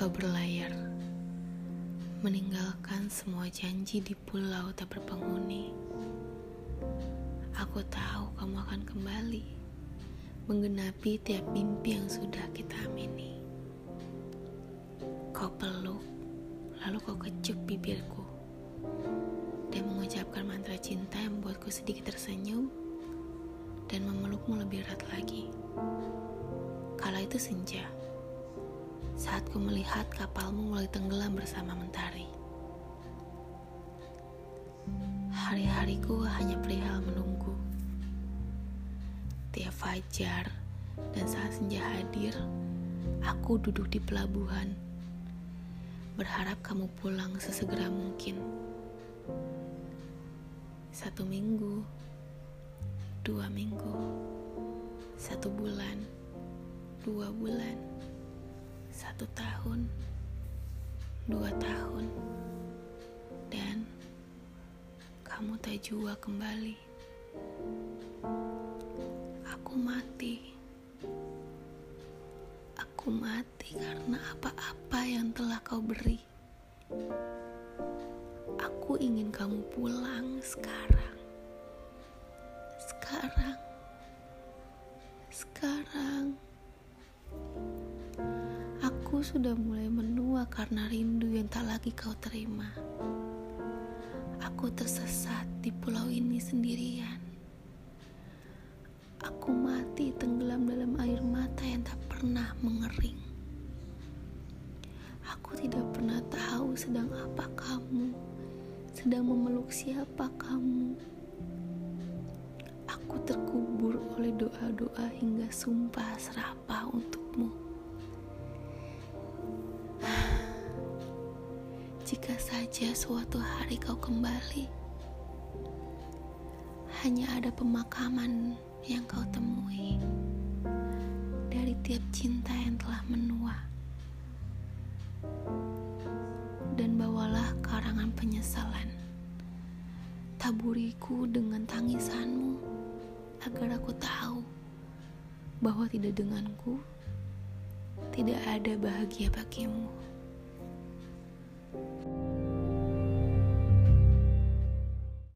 kau berlayar, meninggalkan semua janji di pulau tak berpenghuni. Aku tahu kamu akan kembali, menggenapi tiap mimpi yang sudah kita amini. Kau peluk, lalu kau kecup bibirku, dan mengucapkan mantra cinta yang membuatku sedikit tersenyum dan memelukmu lebih erat lagi. Kala itu senja saat ku melihat kapalmu mulai tenggelam bersama mentari. Hari-hariku hanya perihal menunggu. Tiap fajar dan saat senja hadir, aku duduk di pelabuhan, berharap kamu pulang sesegera mungkin. Satu minggu, dua minggu, satu bulan, dua bulan satu tahun, dua tahun, dan kamu tak jua kembali. Aku mati. Aku mati karena apa-apa yang telah kau beri. Aku ingin kamu pulang sekarang. Sekarang. Sekarang. Aku sudah mulai menua karena rindu yang tak lagi kau terima. Aku tersesat di pulau ini sendirian. Aku mati tenggelam dalam air mata yang tak pernah mengering. Aku tidak pernah tahu sedang apa kamu, sedang memeluk siapa kamu. Aku terkubur oleh doa-doa hingga sumpah serapah untukmu. Jika saja suatu hari kau kembali, hanya ada pemakaman yang kau temui dari tiap cinta yang telah menua. Dan bawalah karangan penyesalan. Taburiku dengan tangisanmu agar aku tahu bahwa tidak denganku tidak ada bahagia bagimu.